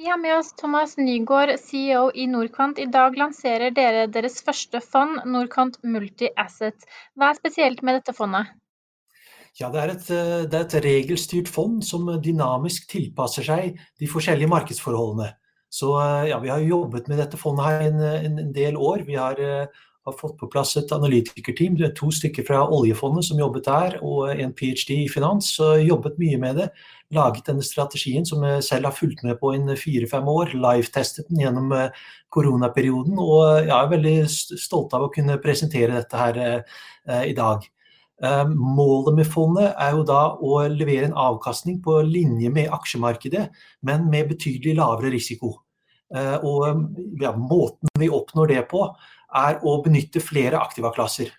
Vi har med oss Thomas Nygaard, CEO i Norquant. I dag lanserer dere deres første fond, Norquant Multi-Asset. Hva er spesielt med dette fondet? Ja, det er, et, eh, det er et regelstyrt fond som dynamisk tilpasser seg de forskjellige markedsforholdene. Så eh, ja, vi har jobbet med dette fondet her en, en del år. Vi har, eh, har, fått på plass et analytikerteam. Det er to stykker fra oljefondet som jobbet der, og en ph.d. i finans. Så jobbet mye med det. Laget denne strategien som jeg selv har fulgt med på i fire-fem år. Live-testet den gjennom koronaperioden. Og jeg er veldig stolt av å kunne presentere dette her eh, i dag. Eh, Målet med fondet er jo da å levere en avkastning på linje med aksjemarkedet, men med betydelig lavere risiko. Eh, Og ja, Måten vi oppnår det på, er å benytte flere aktivaklasser.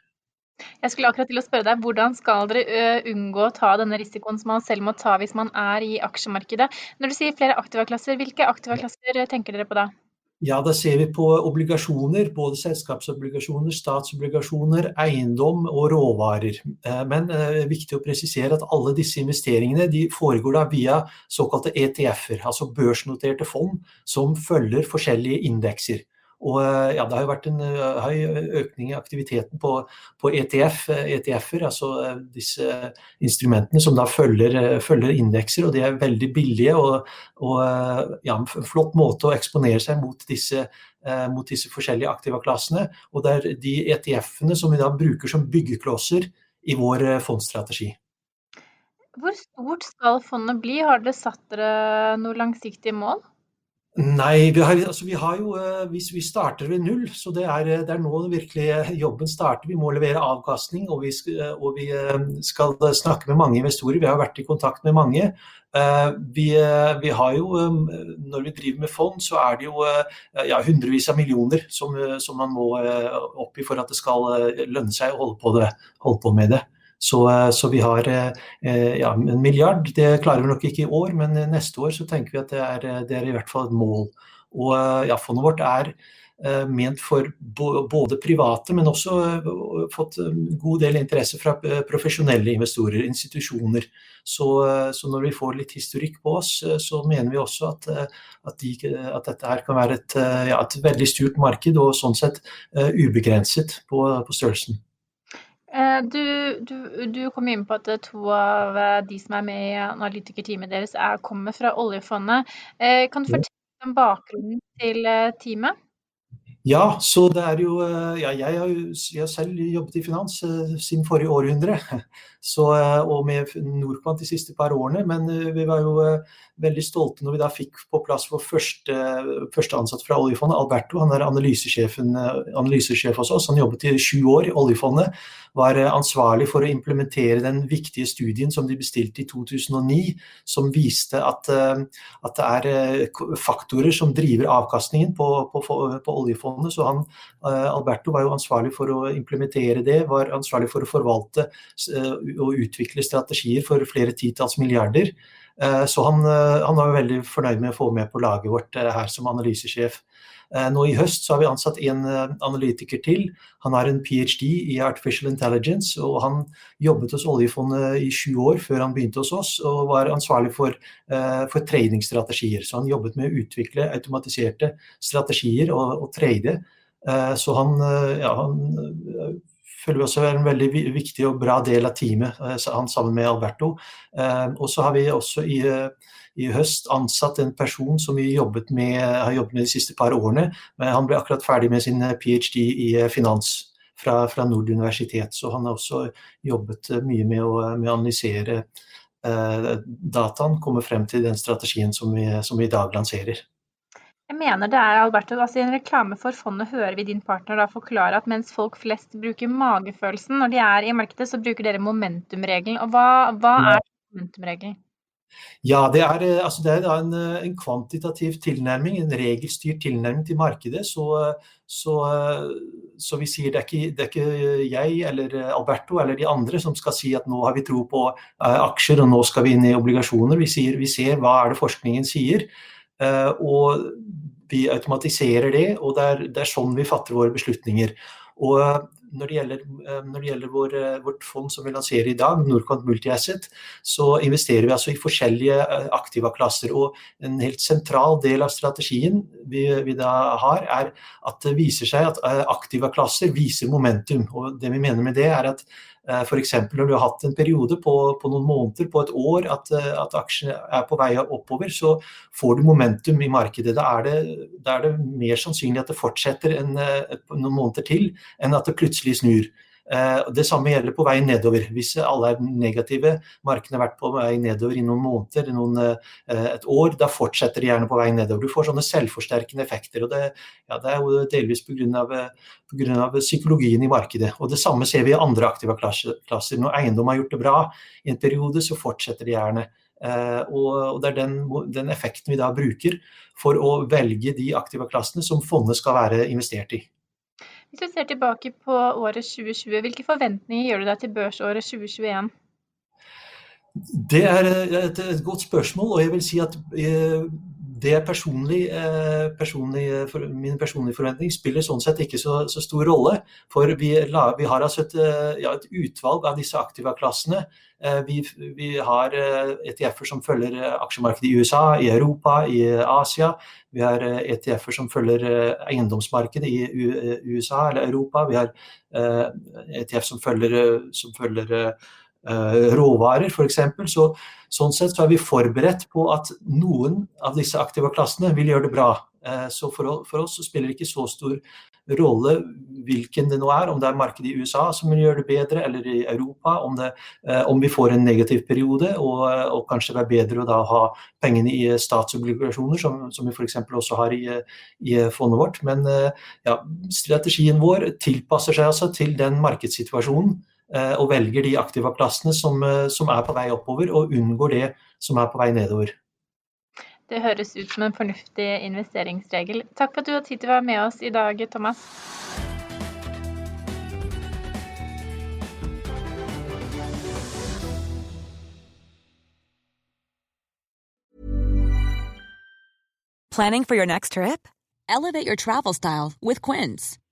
Jeg skulle akkurat til å spørre deg, Hvordan skal dere unngå å ta denne risikoen som man selv må ta hvis man er i aksjemarkedet? Når du sier flere aktivaklasser, hvilke aktivaklasser ø, tenker dere på da? Ja, da ser vi på obligasjoner, både selskapsobligasjoner, statsobligasjoner, eiendom og råvarer. Eh, Men det er viktig å presisere at alle disse investeringene de foregår da via såkalte ETF-er, altså børsnoterte fond som følger forskjellige indekser. Og eh, ja, Det har jo vært en uh, høy økning i aktiviteten på, på ETF, ETF-er, altså uh, disse instrumentene som da følger, følger indekser. og De er veldig billige og, og ja, en flott måte å eksponere seg mot disse, mot disse forskjellige aktivaklassene. Og det er de ETF-ene som vi da bruker som byggeklosser i vår fondstrategi. Hvor stort skal fondet bli? Har dere satt dere noe langsiktige mål? Nei, vi har, altså vi har jo vi, vi starter ved null. Så det er, det er nå virkelig jobben starter. Vi må levere avkastning, og vi, skal, og vi skal snakke med mange investorer. Vi har vært i kontakt med mange. Vi, vi har jo, Når vi driver med fond, så er det jo ja, hundrevis av millioner som, som, man må opp for at det skal lønne seg å holde på, det, holde på med det. Så, så, vi har ja, en milliard. Det klarer vi nok ikke i år, men neste år så tenker vi at det er, det er i hvert fall et mål. Og ja, Fondet vårt er ment for både private, men også fått god del interesse fra profesjonelle investorer, institusjoner. Så, så når vi får litt historikk på oss, så mener vi også at, at, de, at dette her kan være et, ja, et veldig sturt marked, og sånn sett ubegrenset på, på størrelsen. Du, du, du, kom inn på at to av de som er med i analytikerteamet deres er, kommer fra oljefondet. Kan du fortelle om bakgrunnen til teamet? Ja, så det er jo ja, jeg, har, jeg selv jobbet i finans uh, siden forrige århundre. Så, uh, og med Norquant de siste par årene. Men vi var jo veldig stolte når vi da fikk på plass vår første, første ansatt fra oljefondet, Alberto. Han er analysesjef hos oss. Han jobbet i sju år i oljefondet. Var ansvarlig for å implementere den viktige studien som de bestilte i 2009, som viste at, at det er faktorer som driver avkastningen på, på, på oljefondet. Så han, Alberto var jo ansvarlig for å implementere det, var ansvarlig for å forvalte og utvikle strategier for flere titalls milliarder. Så han, han var veldig fornøyd med å få med på laget vårt her som analysesjef. Nå i høst så har vi ansatt en analytiker til. Han har en ph.d. i artificial intelligence, og han jobbet hos oljefondet i sju år før han begynte hos oss, og var ansvarlig for, for treningsstrategier. Så han jobbet med å utvikle automatiserte strategier og, og trade Så han, ja, han føler vi også er en veldig viktig og bra del av teamet, han sammen med Alberto. Og så har vi også i, i høst ansatt en person som vi jobbet med, har jobbet med de siste par årene. Han ble akkurat ferdig med sin ph.d. i finans fra, fra Nord universitet, så han har også jobbet mye med å, med å analysere Eh, dataen komme frem til den strategien som vi, som vi i dag lanserer. Jeg mener det er Alberto, altså I en reklame for fondet hører vi din partner da forklare at mens folk flest bruker magefølelsen når de er i markedet, så bruker dere momentumregelen. Og hva, hva er momentumregelen? Ja, det er, eh, altså det er en, eh, en, kvantitativ tilnærming, en regelstyrt tilnærming til markedet. Så, så, så vi sier det er, ikke, det er, ikke, jeg eller Alberto eller de andre som skal si at nå har vi tro på aksjer og nå skal vi inn i obligasjoner. Vi, sier, vi ser hva er det forskningen sier. Og vi automatiserer det, og det er, det er sånn vi fatter våre beslutninger. Og når det gjelder, eh, når det gjelder vår, eh, vårt fond som vi lanserer i dag, Norcont Multiasset, så investerer vi altså i forskjellige aktivaklasser. klasser. Og en helt sentral del av strategien vi, vi da har, er at det viser seg at aktivaklasser viser momentum. Og det vi mener med det, er at Eh, F.eks. når du har hatt en periode på, på, noen måneder, på et år, at, eh, at aksjene er på vei oppover, så får du momentum i markedet. Da er det, da er det mer sannsynlig at det fortsetter en, eh, noen måneder til, enn at det plutselig snur. Eh, det samme gjelder på vei nedover. Hvis alle er negative, markedene har vært på vei nedover i noen måneder, noen, eh, et år, da fortsetter de gjerne på vei nedover. Du får sånne selvforsterkende effekter. og Det, ja, det er jo delvis pga. psykologien i markedet. Og Det samme ser vi i andre aktive klasser. Når eiendom har gjort det bra i en periode, så fortsetter de gjerne. Uh, og, Det er den, den, effekten vi da bruker for å velge de aktive klassene som fondet skal være investert i. Hvis du ser tilbake på året 2020, hvilke forventninger gjør du deg til børsåret 2021? Det er et, godt spørsmål, og jeg vil si at eh, det er personlig, eh, personlig, min personlige forventning spiller sånn sett ikke så, så stor rolle. For vi, vi har altså et, eh, ja, et, utvalg av disse aktiva-klassene. Vi, vi, har ETF-er som følger aksjemarkedet i USA, i Europa, i Asia. Vi har ETF-er e som følger eiendomsmarkedet i USA eller Europa. Vi har ETF som følger, som følger råvarer, f.eks. Så Sånn sett så er vi forberedt på at noen av disse aktive klassene vil gjøre det bra. Eh, så for, oss så spiller det ikke så stor rolle hvilken det nå er, om det er markedet i USA som vil gjøre det bedre, eller i Europa, om, det, eh, om vi får en negativ periode, og, og kanskje det er bedre å da ha pengene i statsobligasjoner, som, som vi f.eks. også har i, i, fondet vårt. Men eh, ja, strategien vår tilpasser seg altså til den markedssituasjonen Eh, og velger de aktiva plassene som, eh, som, er på vei oppover, og unngår det som er på vei nedover. Det høres ut som en fornuftig investeringsregel. Takk for at du har tid til å være med oss i dag, Thomas. Planning for your next trip? Elevate your travel style with Quince.